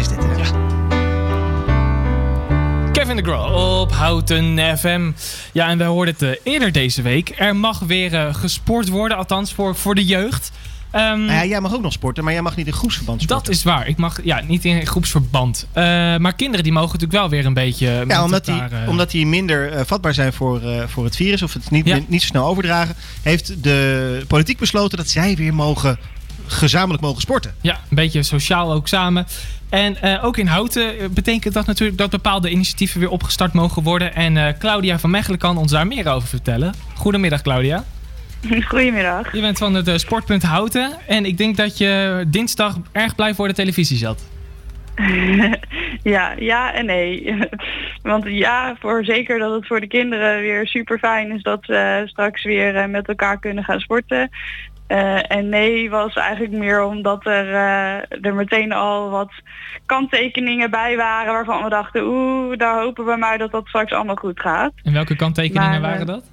is dit. Hè? Ja. Kevin de Grow op Houten FM. Ja, en we hoorden het uh, eerder deze week. Er mag weer uh, gesport worden, althans voor, voor de jeugd. Um, nou ja, jij mag ook nog sporten, maar jij mag niet in groepsverband sporten. Dat is waar. Ik mag ja, niet in groepsverband. Uh, maar kinderen die mogen natuurlijk wel weer een beetje. Ja, omdat die, omdat die minder vatbaar zijn voor, voor het virus of het niet, ja. niet zo snel overdragen, heeft de politiek besloten dat zij weer mogen gezamenlijk mogen sporten. Ja, een beetje sociaal ook samen. En uh, ook in Houten betekent dat natuurlijk dat bepaalde initiatieven weer opgestart mogen worden. En uh, Claudia van Mechelen kan ons daar meer over vertellen. Goedemiddag Claudia. Goedemiddag. Je bent van het uh, Sportpunt Houten. En ik denk dat je dinsdag erg blij voor de televisie zat. ja, ja en nee. Want ja, voor zeker dat het voor de kinderen weer super fijn is dat ze straks weer met elkaar kunnen gaan sporten. Uh, en nee was eigenlijk meer omdat er, uh, er meteen al wat kanttekeningen bij waren waarvan we dachten, oeh, daar hopen we maar dat dat straks allemaal goed gaat. En welke kanttekeningen maar, waren dat?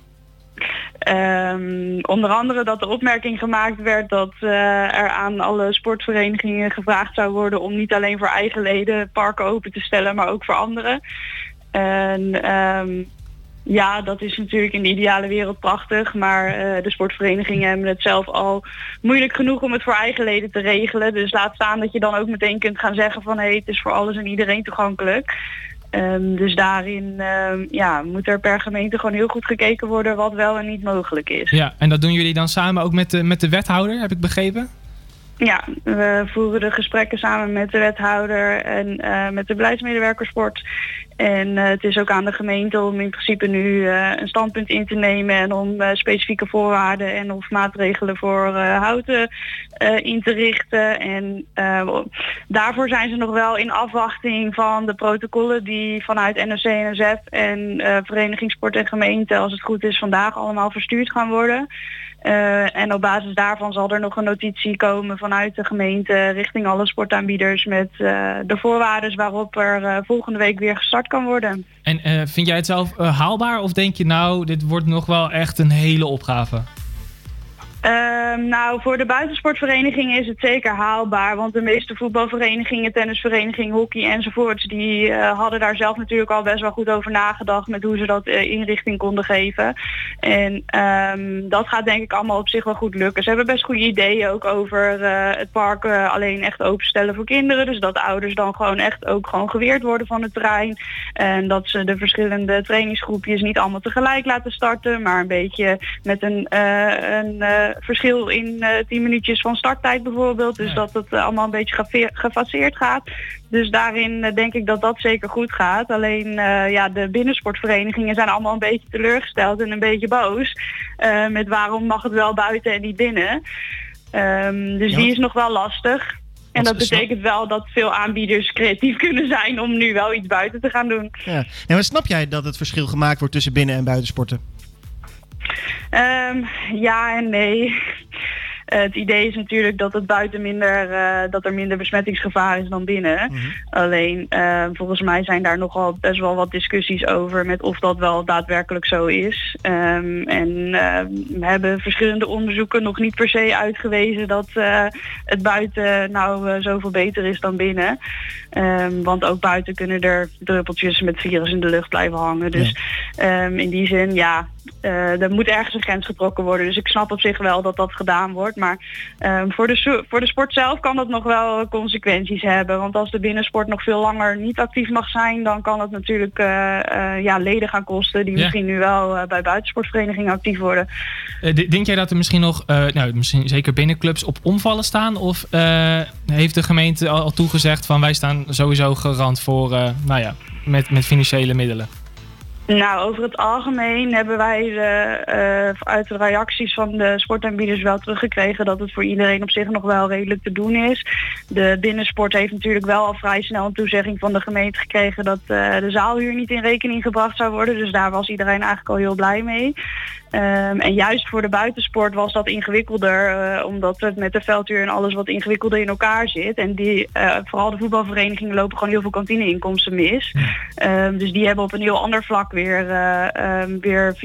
Um, onder andere dat de opmerking gemaakt werd dat uh, er aan alle sportverenigingen gevraagd zou worden om niet alleen voor eigen leden parken open te stellen, maar ook voor anderen. En um, ja, dat is natuurlijk in de ideale wereld prachtig. Maar uh, de sportverenigingen hebben het zelf al moeilijk genoeg om het voor eigen leden te regelen. Dus laat staan dat je dan ook meteen kunt gaan zeggen van hé, hey, het is voor alles en iedereen toegankelijk. Um, dus daarin um, ja, moet er per gemeente gewoon heel goed gekeken worden wat wel en niet mogelijk is. Ja, en dat doen jullie dan samen ook met de, met de wethouder, heb ik begrepen? Ja, we voeren de gesprekken samen met de wethouder en uh, met de beleidsmedewerkersport. En uh, het is ook aan de gemeente om in principe nu uh, een standpunt in te nemen en om specifieke voorwaarden en of maatregelen voor houten in te richten. En daarvoor zijn ze nog wel in afwachting van de protocollen die vanuit NRC, NSF en Vereniging Sport en Gemeente, als het goed is, vandaag allemaal verstuurd gaan worden. Uh, en op basis daarvan zal er nog een notitie komen vanuit de gemeente richting alle sportaanbieders met uh, de voorwaarden waarop er uh, volgende week weer gestart kan worden. En vind jij het zelf haalbaar of denk je nou, dit wordt nog wel echt een hele opgave? Um, nou, voor de buitensportverenigingen is het zeker haalbaar. Want de meeste voetbalverenigingen, tennisverenigingen, hockey enzovoorts... die uh, hadden daar zelf natuurlijk al best wel goed over nagedacht... met hoe ze dat uh, inrichting konden geven. En um, dat gaat denk ik allemaal op zich wel goed lukken. Ze hebben best goede ideeën ook over uh, het park alleen echt openstellen voor kinderen. Dus dat ouders dan gewoon echt ook gewoon geweerd worden van het terrein. En dat ze de verschillende trainingsgroepjes niet allemaal tegelijk laten starten... maar een beetje met een... een verschil in uh, 10 minuutjes van starttijd bijvoorbeeld. Dus ja. dat het uh, allemaal een beetje gefaseerd gaat. Dus daarin denk ik dat dat zeker goed gaat. Alleen ja, de binnensportverenigingen zijn allemaal een beetje teleurgesteld en een beetje boos. met waarom mag het wel buiten en niet binnen. Um, dus ja. die is nog wel lastig. En dat betekent wel dat veel aanbieders creatief kunnen zijn om nu wel iets buiten te gaan doen. Ja. Maar snap jij dat het verschil gemaakt wordt tussen binnen- en buitensporten? Um, ja en nee. Uh, het idee is natuurlijk dat het buiten minder, uh, dat er minder besmettingsgevaar is dan binnen. Mm -hmm. Alleen uh, volgens mij zijn daar nogal best wel wat discussies over met of dat wel daadwerkelijk zo is. Um, en we hebben verschillende onderzoeken nog niet per se uitgewezen dat het buiten nou zoveel beter is dan binnen. Um, want ook buiten kunnen er druppeltjes met virus in de lucht blijven hangen. Dus ja. in die zin, ja, uh, er moet ergens een grens getrokken worden. Dus ik snap op zich wel dat dat gedaan wordt. Maar um, voor, de voor de sport zelf kan dat nog wel consequenties hebben. Want als de binnensport nog veel langer niet actief mag zijn... dan kan het natuurlijk uh, uh, ja, leden gaan kosten... die ja. misschien nu wel bij buitensportverenigingen actief worden. denk jij dat er misschien nog, nou, misschien zeker binnenclubs op omvallen staan? Of heeft de gemeente al, al, toegezegd van wij staan sowieso garant voor... nou ja, met, met financiële middelen? Nou, over het algemeen hebben wij de, uh, uit de reacties van de sportaanbieders wel teruggekregen dat het voor iedereen op zich nog wel redelijk te doen is. De binnensport heeft natuurlijk wel al vrij snel een toezegging van de gemeente gekregen dat uh, de zaalhuur niet in rekening gebracht zou worden. Dus daar was iedereen eigenlijk al heel blij mee. Um, en juist voor de buitensport was dat ingewikkelder, uh, omdat het met de veldhuur en alles wat ingewikkelder in elkaar zit. En die, vooral de voetbalverenigingen lopen gewoon heel veel kantineinkomsten mis. Um, dus die hebben op een heel ander vlak weer, um, weer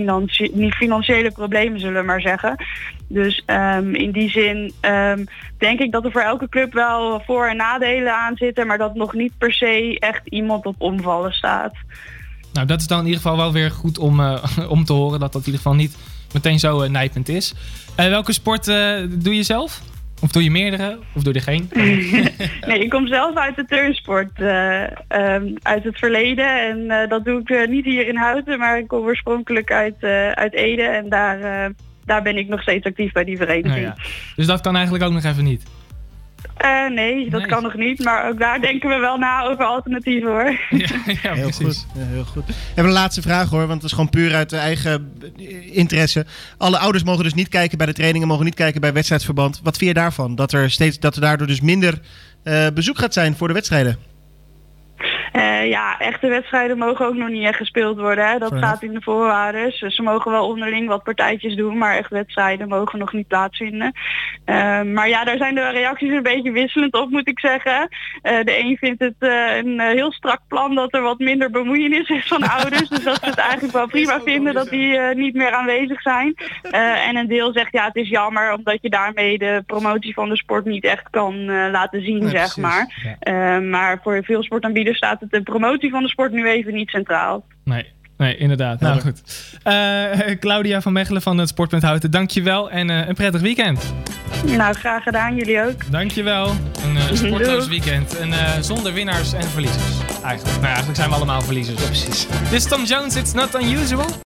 niet financiële problemen, zullen we maar zeggen. Dus um, in die zin um, denk ik dat er voor elke club wel voor- en nadelen aan zitten, maar dat nog niet per se echt iemand op omvallen staat. Nou, dat is dan in ieder geval wel weer goed om, uh, om te horen dat dat in ieder geval niet meteen zo uh, nijpend is. Welke sport doe je zelf? Of doe je meerdere? Of doe je er geen? nee, ik kom zelf uit de turnsport. Um, uit het verleden. En dat doe ik niet hier in Houten. Maar ik kom oorspronkelijk uit, uit Ede. En daar, daar ben ik nog steeds actief bij die vereniging. Ja. Dus dat kan eigenlijk ook nog even niet? Uh, nee, dat nee. kan nog niet. Maar ook daar denken we wel na over alternatieven hoor. Ja, ja heel precies. goed. Ja, heel goed. We hebben een laatste vraag hoor, want het is gewoon puur uit de eigen interesse. Alle ouders mogen dus niet kijken bij de trainingen, mogen niet kijken bij wedstrijdverband. Wat vind je daarvan? Dat er, steeds, dat er daardoor dus minder uh, bezoek gaat zijn voor de wedstrijden? Uh, ja, echte wedstrijden mogen ook nog niet echt gespeeld worden. Hè. Dat staat in de voorwaarden. Ze mogen wel onderling wat partijtjes doen, maar echt wedstrijden mogen nog niet plaatsvinden. Uh, maar ja, daar zijn de reacties een beetje wisselend op, moet ik zeggen. Uh, de een vindt het een heel strak plan dat er wat minder bemoeienis is van ouders. dus dat ze het eigenlijk wel prima vinden dat die niet meer aanwezig zijn. en een deel zegt ja, het is jammer omdat je daarmee de promotie van de sport niet echt kan laten zien, zeg maar. Ja. maar voor veel sportaanbieders staat het de promotie van de sport nu even niet centraal. Nee, nee inderdaad. Nou goed. Uh, Claudia van Mechelen van het Sportpunt Houten, dankjewel en uh, een prettig weekend. Nou, graag gedaan. Jullie ook. Dankjewel. Een uh, sportloos weekend. En zonder winnaars en verliezers. Eigenlijk. Nou, eigenlijk zijn we allemaal verliezers. Ja, precies. Dit is Tom Jones, It's Not Unusual.